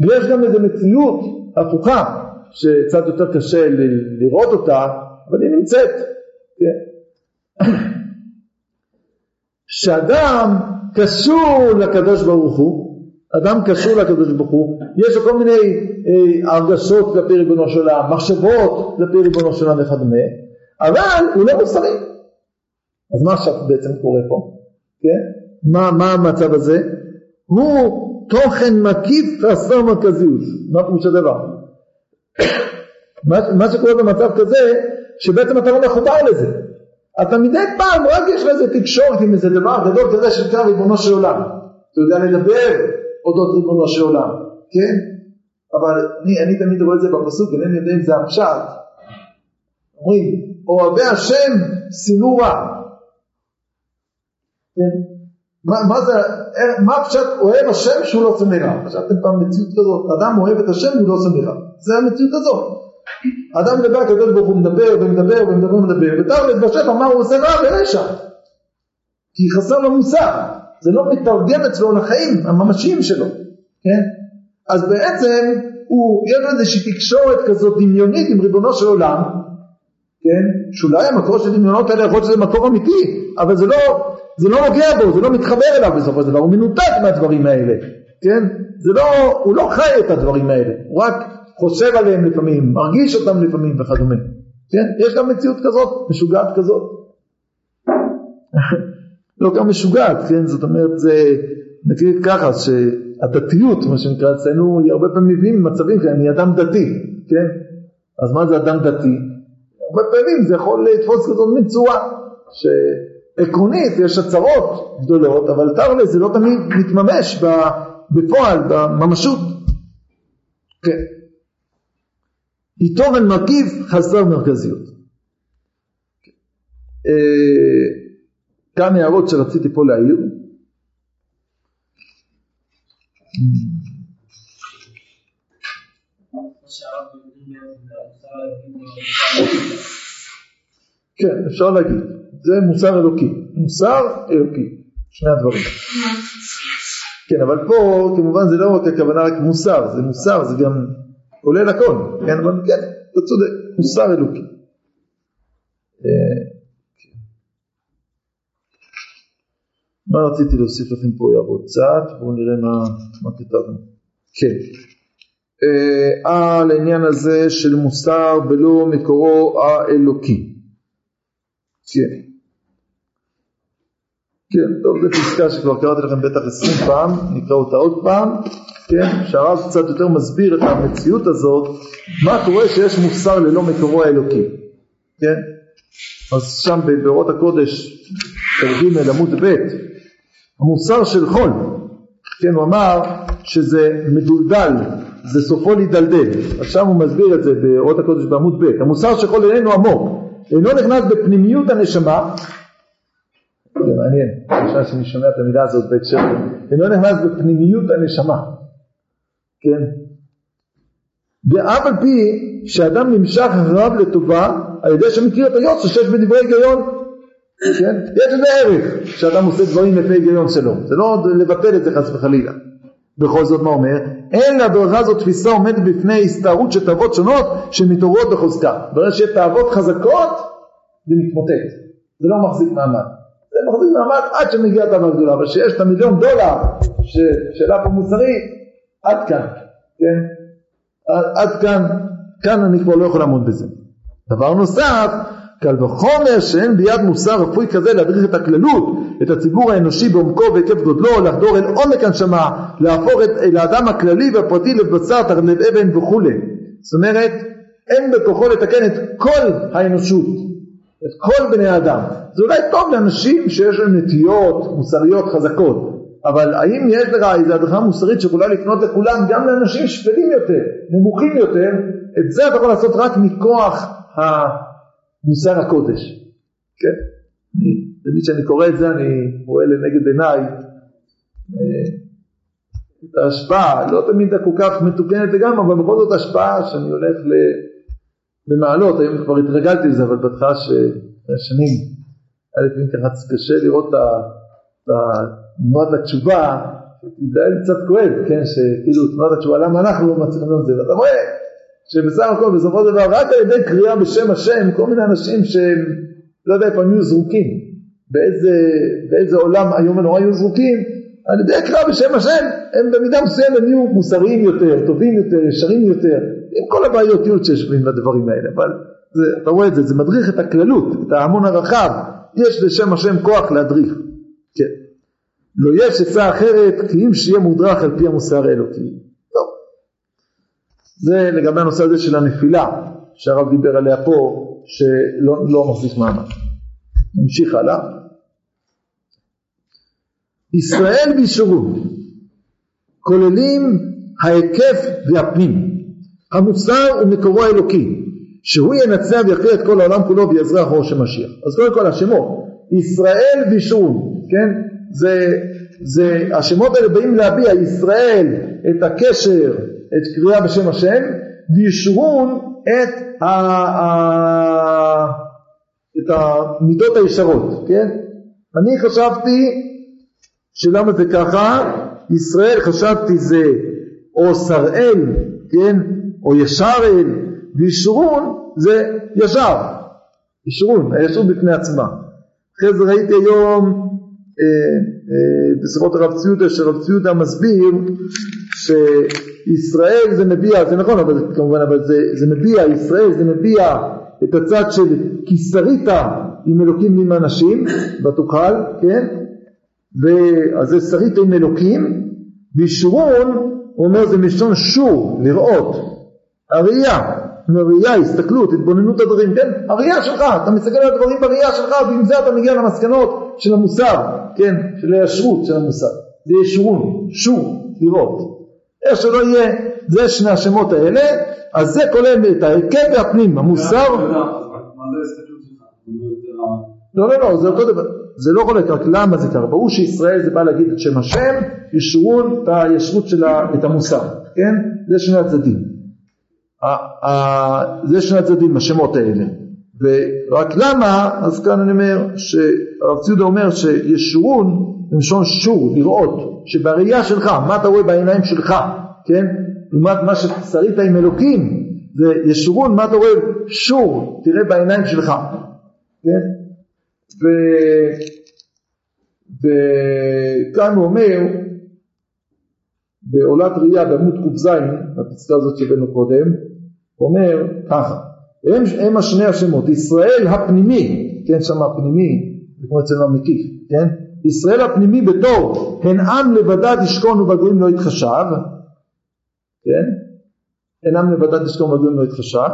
Speaker 2: יש גם איזו מציאות הפוכה שקצת יותר קשה לראות אותה אבל היא נמצאת. כן. שאדם קשור לקדוש ברוך הוא, אדם קשור לקדוש ברוך הוא, יש לו כל מיני אה, הרגשות כלפי ריבונו של עולם, מחשבות כלפי ריבונו של עולם וכדומה, אבל הוא לא מוסרי. אז מה עכשיו בעצם קורה פה? כן? מה, מה המצב הזה? הוא תוכן מקיף חסר מרכזיות. מה פירוש הדבר? מה, מה שקורה במצב כזה, שבעצם אתה לא מחובר לזה. אתה מדי פעם רק יש לך איזה תקשורת עם איזה דבר גדול כזה שנקרא ריבונו של עולם. אתה יודע לדבר אודות ריבונו של עולם, כן? אבל אני, אני תמיד רואה את זה בפסוק, אינני יודע אם זה הפשט. אומרים, אוהבי השם שנאו רע. כן? מה, מה זה, מה פשט אוהב השם שהוא לא רע? חשבתם פעם מציאות כזאת, אדם אוהב את השם הוא לא רע. זה המציאות הזאת. אדם מדבר, הקדוש ברוך הוא מדבר ומדבר ומדבר ומדבר, ותכל'ס בשפע מה הוא עושה רע ורשע. כי חסר לו מוסר, זה לא מתרגם אצלו לחיים הממשיים שלו, כן? אז בעצם הוא, יש לו איזושהי תקשורת כזאת דמיונית עם ריבונו של עולם, כן? שאולי המקור של הדמיונות האלה יכול להיות שזה מקור אמיתי, אבל זה לא, זה לא נוגע בו, זה לא מתחבר אליו בסופו של דבר, הוא מנותק מהדברים האלה, כן? זה לא, הוא לא חי את הדברים האלה, הוא רק חושב עליהם לפעמים, מרגיש אותם לפעמים וכדומה, כן? יש גם מציאות כזאת, משוגעת כזאת. לא גם משוגעת, כן? זאת אומרת, זה, נגיד ככה, שהדתיות, מה שנקרא אצלנו, היא הרבה פעמים מביאים מצבים כאלה, אני אדם דתי, כן? אז מה זה אדם דתי? הרבה פעמים זה יכול לתפוס כזאת מין צורה, שעקרונית יש הצהרות גדולות, אבל תרל"א זה לא תמיד מתממש בפועל, בממשות. כן. היא תורן מרכיב חסר מרכזיות. אה, כמה הערות שרציתי פה להעיר. כן, אפשר להגיד, זה מוסר אלוקי, מוסר אלוקי, שני הדברים. כן, אבל פה כמובן זה לא רק הכוונה רק מוסר, זה מוסר, זה גם כולל הכל, כן, אבל כן, אתה צודק, מוסר אלוקי. מה רציתי להוסיף לכם פה הערות קצת, בואו נראה מה, מה כתבנו. כן. אה, על העניין הזה של מוסר בלא מקורו האלוקי. כן. כן, טוב, זו פסקה שכבר קראתי לכם בטח עשרים פעם, נקרא אותה עוד פעם, כן, שהרב קצת יותר מסביר את המציאות הזאת, מה קורה שיש מוסר ללא מקורו האלוקי, כן? אז שם באורות הקודש, ג' עמוד ב', המוסר של חול, כן, הוא אמר שזה מדולדל, זה סופו להידלדל, עכשיו הוא מסביר את זה באורות הקודש בעמוד ב', המוסר של חול איננו עמוק, אינו נכנס בפנימיות הנשמה, זה מעניין, עכשיו שאני שומע את המילה הזאת בהקשר, אינו נכנס בפנימיות הנשמה, כן, ואף על פי שאדם נמשך אחריו לטובה על ידי שמכיר את היוצא שיש בדברי היגיון כן? יש לזה ערך שאדם עושה דברים לפי היגיון שלו, זה לא לבטל את זה חס וחלילה. בכל זאת מה אומר? אין לברכה זאת תפיסה עומדת בפני הסתערות של תאוות שונות שמתעוררות בחוזקה. ברגע שיש תאוות חזקות זה מתמוטט, זה לא מחזיק מעמד. זה מחזיק מעמד עד שמגיעה תאווה גדולה, אבל כשיש את המיליון דולר שאלה פה מוסרית, עד כאן, כן? עד כאן, כאן אני כבר לא יכול לעמוד בזה. דבר נוסף, קל וחומר שאין ביד מוסר רפואי כזה להדריך את הכללות, את הציבור האנושי בעומקו והיקף גודלו, לחדור אל עומק הנשמה, להפוך את, אל האדם הכללי והפרטי לבשר, לב אבן וכולי. זאת אומרת, אין בכוחו לתקן את כל האנושות, את כל בני האדם. זה אולי טוב לאנשים שיש להם נטיות מוסריות חזקות, אבל האם יש לך איזו הדרכה מוסרית שיכולה לפנות לכולם, גם לאנשים שפלים יותר, נמוכים יותר, את זה אתה יכול לעשות רק מכוח ה... מוסר הקודש, כן? תמיד כשאני קורא את זה אני רואה לנגד עיניי אה, את ההשפעה, לא תמיד כל כך מתוקנת לגמרי, אבל בכל זאת השפעה שאני הולך למעלות, היום כבר התרגלתי לזה, אבל בהתחלה שנים, היה לפעמים ככה קשה לראות את תנועת התשובה, זה היה לי קצת כואב, כן, שכאילו תנועת התשובה, למה אנחנו לא מצליחים לראות את זה, ואתה רואה שבסך הכל בסופו של דבר רק על ידי קריאה בשם השם כל מיני אנשים שהם לא יודע איפה הם יהיו זרוקים. באיזה, באיזה עולם איום ונורא יהיו זרוקים על ידי קריאה בשם השם הם במידה מסוימת יהיו מוסריים יותר, טובים יותר, ישרים יותר עם כל הבעיותיות שיש בדברים האלה. אבל זה, אתה רואה את זה, זה מדריך את הכללות, את ההמון הרחב. יש לשם השם כוח להדריך. כן. לא יש עצה אחרת כי אם שיהיה מודרך על פי המוסר האלוקי זה לגבי הנושא הזה של הנפילה שהרב דיבר עליה פה שלא לא מחזיק מעמד. נמשיך הלאה. ישראל וישורו כוללים ההיקף והפנים. המוסר הוא מקורו האלוקי שהוא ינצח ויכריע את כל העולם כולו ויעזרה אחרו של משיח. אז קודם כל השמות ישראל וישורון, כן? זה, זה, השמות האלה באים להביע ישראל את הקשר את קריאה בשם השם וישרון את, ה, ה, את המידות הישרות, כן? אני חשבתי שלמה זה ככה, ישראל חשבתי זה או שראל, כן, או ישר אל, וישרון זה ישר, ישרון, הישרות בפני עצמה. אחרי זה ראיתי היום אה, אה, בשיחות הרב ציודה, שרב ציודה מסביר שישראל זה מביע, זה נכון אבל כמובן, אבל זה, זה מביע, ישראל זה מביע את הצד של כי שרית עם אלוקים ועם אנשים ותוכל, כן? ואז זה שרית עם אלוקים, וישרון אומר זה מלשון שור, לראות, הראייה, ראייה, הסתכלות, התבוננות הדברים, כן? הראייה שלך, אתה מסתכל על הדברים בראייה שלך ועם זה אתה מגיע למסקנות של המוסר, כן? של הישרות של המוסר. זה ישרון, שור, לראות. איך שלא יהיה, זה שני השמות האלה, אז זה כולל את ההרכב והפנים, המוסר. לא, לא, לא, זה אותו דבר. זה לא חולק, רק למה זה קרה? ברור שישראל זה בא להגיד את שם השם, ישרון את הישרות שלה, את המוסר, כן? זה שני הצדדים. זה שני הצדדים, השמות האלה. ורק למה, אז כאן אני אומר, שהרב ציודה אומר שישרון, מלשון שור, לראות, שבראייה שלך, מה אתה רואה בעיניים שלך, כן? לעומת מה ששרית עם אלוקים, זה ישרון, מה אתה רואה? שור, תראה בעיניים שלך, כן? ו... וכאן הוא אומר, בעולת ראייה בעמוד ק"ז, בפסקה הזאת שהבאנו קודם, אומר ככה, הם, הם השני השמות, ישראל הפנימי, כן שם הפנימי, זה כמו אצלנו המקיף, כן? ישראל הפנימי בתור הן עם לבדד ישכון ובגויים לא יתחשב, כן? הן עם לבדד ישכון ובגויים לא יתחשב,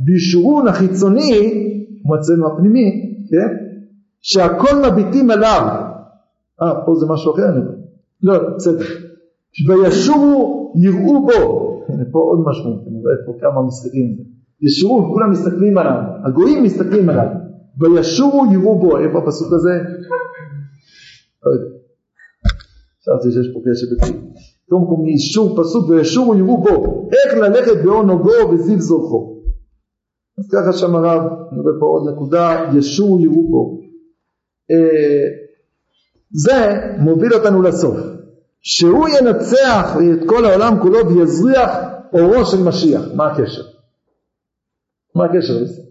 Speaker 2: בישורון החיצוני, כמו אצלנו הפנימי, כן? שהכל מביטים עליו, אה פה זה משהו אחר, אני. לא, בסדר, וישובו יראו בו, הנה פה עוד משהו, אני רואה פה כמה משחקים, ישובו, כולם מסתכלים עליו, הגויים מסתכלים עליו, וישובו יראו בו, איפה הפסוק הזה? לא יודע, חשבתי שיש פה קשר בצי, תום קום אישור פסוק וישובו יראו בו, איך ללכת באור נוגו וזיו זורחו. אז ככה שם הרב, אני רואה פה עוד נקודה, ישובו יראו בו. אה, זה מוביל אותנו לסוף. שהוא ינצח את כל העולם כולו ויזריח אורו של משיח. מה הקשר? מה הקשר לזה?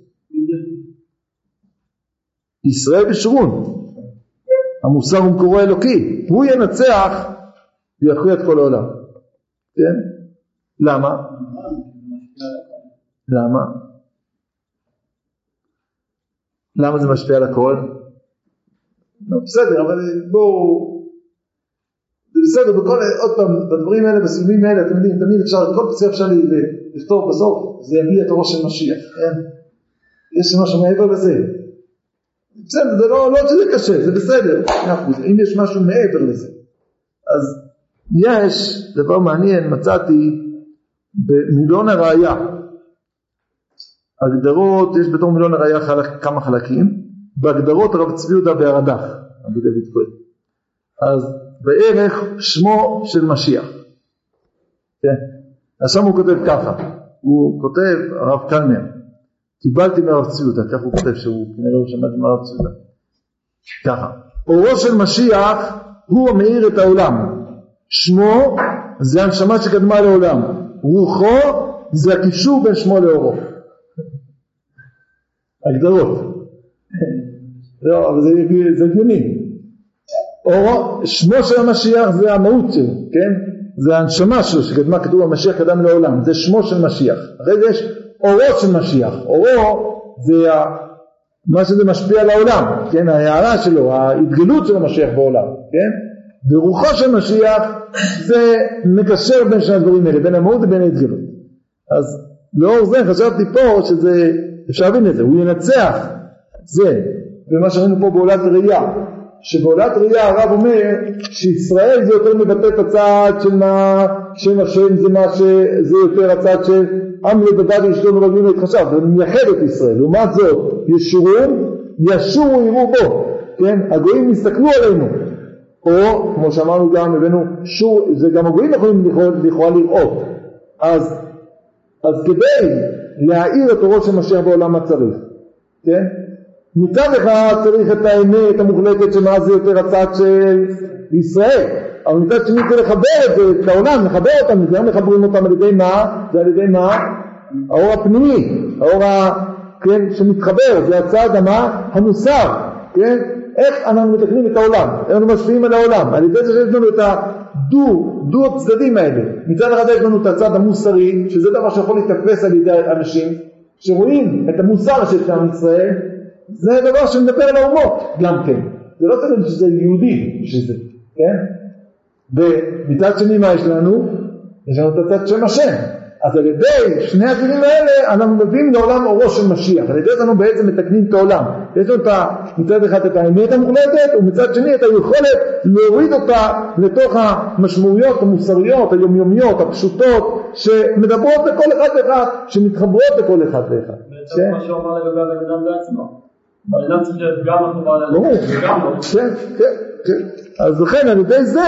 Speaker 2: ישראל ושרון. המוסר הוא מקורו האלוקי. הוא ינצח ויכריע את כל העולם. כן? למה? למה? למה זה משפיע על הכל? לא, בסדר, אבל בואו, זה בסדר, בכל, עוד פעם, בדברים האלה, בסיומים האלה, אתם יודעים, תמיד אפשר, כל פסק אפשר לכתוב בסוף, זה יביא את הראש של משיח, כן? יש משהו מעבר לזה. בסדר, זה לא, לא שזה קשה, זה בסדר, אם יש משהו מעבר לזה. אז יש דבר מעניין, מצאתי במילון הראייה, הגדרות, יש בתור מילון הראייה חלק, כמה חלקים, בהגדרות הרב צבי יהודה בהרד"ח, רבי דוד כהן. אז בערך שמו של משיח. כן. אז שם הוא כותב ככה, הוא כותב, הרב קלנר, קיבלתי מהרב צבי יהודה, כך הוא כותב שהוא כנראה הוא שמע את זה מהרב צבי יהודה. ככה, אורו של משיח הוא המאיר את העולם, שמו זה הנשמה שקדמה לעולם, רוחו זה הקישור בין שמו לאורו. הגדרות. לא, אבל זה הגיוני. אורו, שמו של המשיח זה המהות שלו, כן? זה הנשמה שלו שקדמה, כתוב המשיח קדם לעולם, זה שמו של משיח. אחרי זה יש אורו של משיח, אורו זה. מה שזה משפיע על העולם, כן? ההערה שלו, ההתגלות של המשיח בעולם, כן? ורוחו של משיח זה מקשר בין שני הדברים האלה, בין המהות ובין ההתגלות. אז לאור זה חשבתי פה שזה, אפשר להבין את זה, הוא ינצח זה, ומה שראינו פה בעולת ראייה, שבעולת ראייה הרב אומר שישראל זה יותר מבטא את הצד של מה שם השם זה מה שזה יותר הצד של עם לבדד ישלום רגלים להתחשב, זה מייחד את ישראל, לעומת זאת ישורון ישורו יראו בו, כן, הגויים יסתכלו עלינו, או כמו שאמרנו גם הבאנו שור, זה גם הגויים יכולים לכאורה לראות, אז, אז כדי להאיר את אורו של בעולם מה צריך, כן? מצד אחד צריך את האמת המוחלטת שמה זה יותר הצד של ישראל, אבל מצד שני צריך לחבר את זה, את העולם, לחבר אותם, גם מחברים אותם על ידי מה? זה על ידי מה? האור הפנימי, האור ה... כן, שמתחבר, זה הצד המה? המוסר, כן? איך אנחנו מתקנים את העולם, איך אנחנו משפיעים על העולם, על ידי זה שיש לנו את הדו, דו הצדדים האלה. מצד אחד יש לנו את הצד המוסרי, שזה דבר שיכול להתאפס על ידי אנשים, שרואים את המוסר של עם ישראל, זה דבר שמדבר על האומות גם כן. זה לא צריך שזה יהודי בשביל זה, כן? ומצד שני מה יש לנו? יש לנו את הצד שם השם. אז על ידי שני הכלים האלה אנחנו מביאים לעולם אורו של משיח. על ידי זה אנחנו בעצם מתקנים את העולם. יש לנו מצד אחד את האמת המוחלטת ומצד שני את היכולת להוריד אותה לתוך המשמעויות המוסריות, היומיומיות, הפשוטות, שמדברות לכל אחד ואחד, שמתחברות לכל אחד ואחד.
Speaker 3: בעצם מה שהוא אמר לגבי הבן אדם בעצמו. הבן אדם צריך להיות גם ללב וגם לא.
Speaker 2: כן, כן, כן. אז לכן על ידי זה,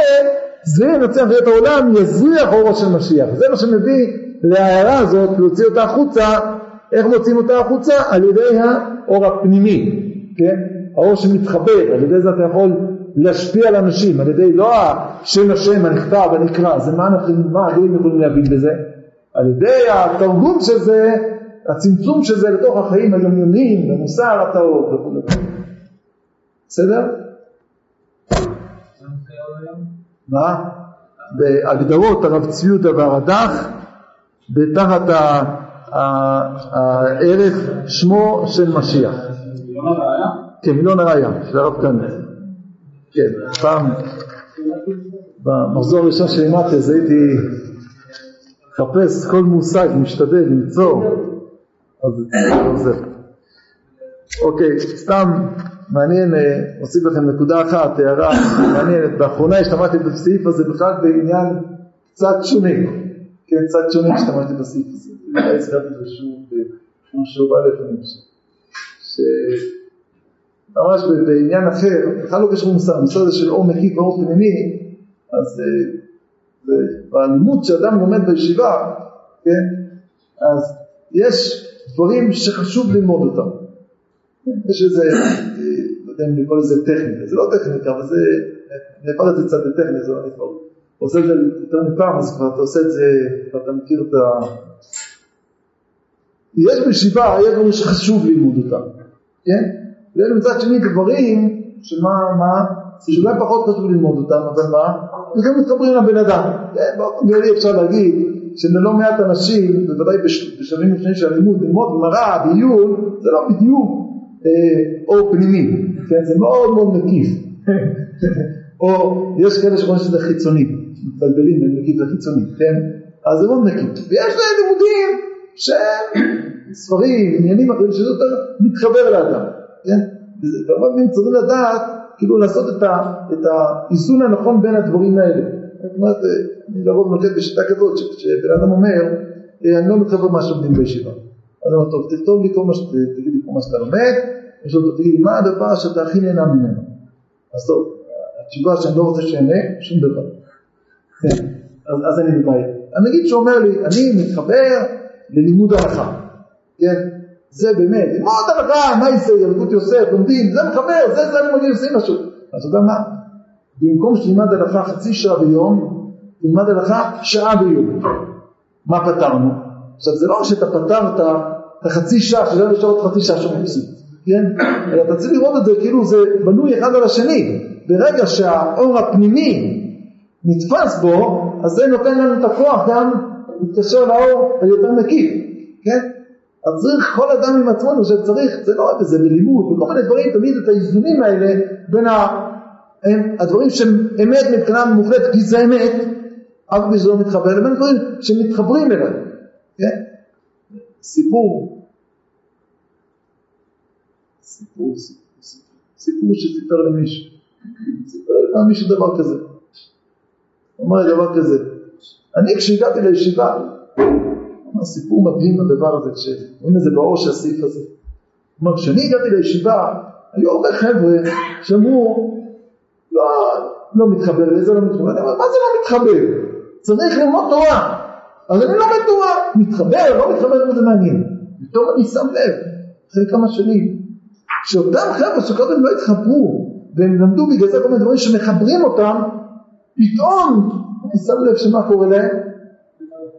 Speaker 2: זה ינצח את העולם, יזריח אורו של משיח. זה מה שמביא להערה הזאת, להוציא אותה החוצה, איך מוציאים אותה החוצה? על ידי האור הפנימי, כן? האור שמתחבר, על ידי זה אתה יכול להשפיע על אנשים, על ידי לא השם השם הנכתב הנקרא, זה מה אנחנו, מה הגויים יכולים להבין בזה? על ידי התרגום של זה, הצמצום של זה לתוך החיים היומיומיים, במוסר הטהור וכו'. בסדר? מה? בהגדרות הרב צבי והרד"ח בתחת הערך שמו של משיח. כן, מיליון הראייה, של הרב כהנא. כן, פעם במחזור הראשון של אימטס הייתי מחפש כל מושג, משתדל למצוא, אז זה. אוקיי, סתם מעניין, אוסיף לכם נקודה אחת, הערה מעניינת, באחרונה השתמשתי בסעיף הזה בכלל בעניין קצת שונה. כן, צד שונה השתמשתי בסעיף הזה. אולי הזכרתי את זה שוב בשיעור א' אני חושב. שממש בעניין אחר, בכלל לא קשור למוסר, המוסר הזה של אור מקיף ואור פנימי, אז בלימוד שאדם לומד בישיבה, כן, אז יש דברים שחשוב ללמוד אותם. יש איזה, לא יודע אם לקרוא לזה טכניקה, זה לא טכניקה, אבל זה, נאפל את זה קצת לטכניקה, זה לא נפרד. עושה את זה יותר מפעם, אז כבר אתה עושה את זה, ואתה מכיר את ה... יש בישיבה, יש דברים שחשוב ללמוד אותם, כן? ויש מצד שני דברים שמה, מה? שאולי פחות חשוב ללמוד אותם, אבל מה? וגם מתחברים לבן אדם. כן, באופן כללי אפשר להגיד שללא מעט אנשים, בוודאי בשלבים לפני של הלימוד, ללמוד גמרא, בעיון, זה לא בדיוק אה, אור פנימי, כן? זה מאוד מאוד מקיף. או יש כאלה שחושבים שזה חיצוני. מתבלבלים בין מקיף לחיצוני, כן? אז זה מאוד מקיף. ויש להם לימודים שהם ספרים, עניינים אחרים, שזה יותר מתחבר לאדם, כן? והרבה צריכים לדעת, כאילו לעשות את האיזון הנכון בין הדברים האלה. אומרת, אני לרוב נוקט בשיטה כזאת, שבן אדם אומר, אני לא מתחבר מה שלומדים בישיבה. אז אני אומר, טוב, תכתוב לי כל מה שאתה, תגיד לי כל מה שאתה לומד, ושאתה תגיד לי מה הדבר שאתה הכי נהנה ממנו. אז טוב, התשובה שאני לא רוצה שיהנה, שום דבר. כן, אז, אז אני בבעיה. נגיד שהוא אומר לי, אני מתחבר ללימוד הלכה, כן? זה באמת, ללמוד הלכה, מה יעשה, ילדות יוסף, לומדים, זה מחבר, זה, זה אני מגיע עושים משהו. אז אתה יודע מה? במקום שתלמד הלכה חצי שעה ביום, תלמד הלכה שעה ביום. מה פתרנו? עכשיו זה לא שאתה פתרת את החצי שעה, שזה נשאר עוד חצי שעה שהוא מבסוט, כן? אלא אתה צריך לראות את זה כאילו זה בנוי אחד על השני. ברגע שהאור הפנימי נתפס בו, אז זה נותן לנו את הכוח גם להתקשר לאור היותר מקיף, כן? אז צריך כל אדם עם עצמו, אני חושב שצריך, זה לא רק איזה בלימוד, וכל מיני דברים, תמיד את האיזונים האלה בין הם, הדברים שהם אמת מבחינה מוחלטת, כי זה אמת, אף פעם שזה לא מתחבר, לבין דברים שמתחברים אליהם, כן? סיפור, סיפור, סיפור, שסיפר למישהו, סיפר למישהו דבר כזה. הוא אומר דבר כזה, אני כשהגעתי לישיבה, אמר סיפור מדהים הדבר הזה, כשרואים את זה באור של הסעיף הזה. אומר, כשאני הגעתי לישיבה, היו הרבה חבר'ה שאמרו, לא, לא מתחבר לזה, לא מתחבר, אומר, מה זה לא מתחבר? צריך ללמוד תורה. אז אני לומד תורה, מתחבר, לא מתחבר, זה מעניין. פתאום אני שם לב, אחרי כמה שנים, שאותם חבר'ה שקודם לא התחברו, והם למדו בגלל זה כל מיני דברים שמחברים אותם, פתאום אני שם לב שמה קורה להם?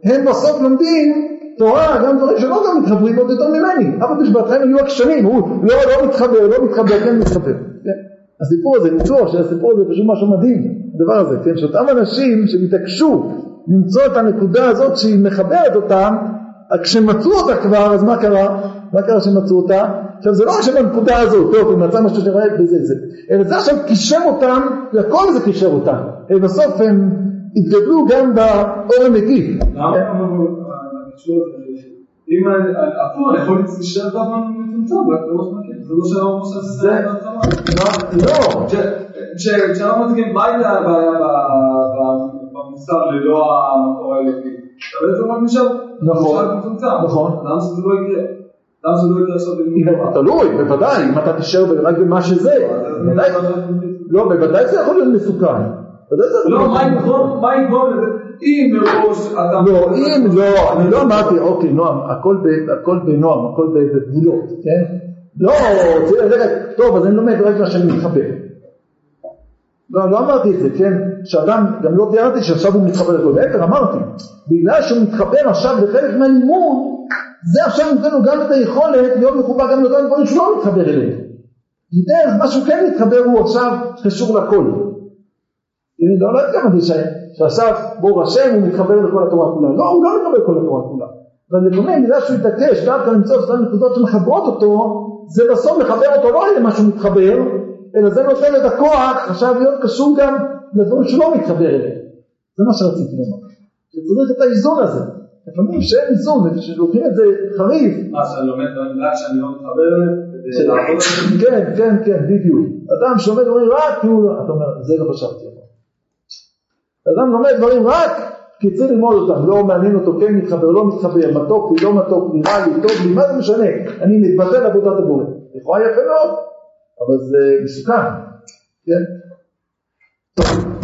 Speaker 2: הם בסוף לומדים תורה, גם דברים שלא גם מתחברים עוד יותר ממני. אבא בשבתכם היו עקשנים, הוא לא, לא מתחבר, לא מתחבר, כן מתחבר. הסיפור הזה, ניצוח של הסיפור הזה פשוט משהו מדהים, הדבר הזה, כן? שאותם אנשים שהתעקשו למצוא את הנקודה הזאת שהיא מחברת אותם, כשמצאו אותה כבר, אז מה קרה? מה קרה שמצאו אותה? עכשיו זה לא רק שבנקודה הזאת, טוב, הוא מצא משהו שראה בזה, זה, אלא זה עכשיו קישר אותם, לכל זה קישר אותם. בסוף הם התגדלו גם באור המקיף.
Speaker 3: למה? אם אני יכול להישאר בזמן מצומצם, רק בראש מקל, זה לא שהרב משה עושה
Speaker 2: זה לא,
Speaker 3: כשאנחנו מציגים הבעיה במוסר ללא המקור האלוקי, אתה בעצם רק נשאר
Speaker 2: נכון, נכון.
Speaker 3: למה שזה לא יקרה? למה שזה לא יקרה עכשיו בלימוד
Speaker 2: תלוי, בוודאי, אם אתה תישאר רק במה שזה, לא, בוודאי זה יכול להיות מסוכן.
Speaker 3: לא, מה יגרום לזה? אם מראש אתה...
Speaker 2: לא, אם לא, אני לא אמרתי, אוקיי, נועם, הכל בנועם, הכל בגבולות, כן? לא, רגע, טוב, אז אני לומד רק מה שאני מתחבר. לא, לא אמרתי את זה, כן? שאדם, גם לא תיארתי שעכשיו הוא מתחבר לכל, להפך, אמרתי, בגלל שהוא מתחבר עכשיו לחלק מהלימוד, זה עכשיו נותן לו גם את היכולת להיות מחובר גם לאותם דברים שהוא לא מתחבר אליהם. דרך מה שהוא כן מתחבר הוא עכשיו קשור לכל. אני לא, לא התכוונתי ש- שעכשיו בור השם הוא מתחבר לכל התורה כולה. לא, הוא לא מתחבר לכל התורה כולה. אבל לפעמים בגלל שהוא התעקש דווקא למצוא אותן נקודות שמחברות אותו, זה בסוף מחבר אותו לא למה שהוא מתחבר, אלא זה נותן את הכוח עכשיו להיות קשור גם לדברים שהוא לא מתחבר אליהם. זה מה שרציתי לומר. שצריך את האיזון הזה. לפעמים שאין איזון, וכשלוקחים את זה חריף,
Speaker 3: מה שאני לומד רק שאני לא מתחבר אליהם.
Speaker 2: כן, כן, כן, בדיוק. אדם שעומד דברים רק לא, אתה אומר, זה לא חשבתי. אדם לומד דברים רק כי צריך ללמוד אותם, לא מעניין אותו כן מתחבר, לא מתחבר, מתוק לי, לא מתוק לי, רע לי, טוב לי, מה זה משנה, אני מתבטא לעבודת הבורא. לכאורה יפה מאוד, אבל זה מסוכן, כן? טוב.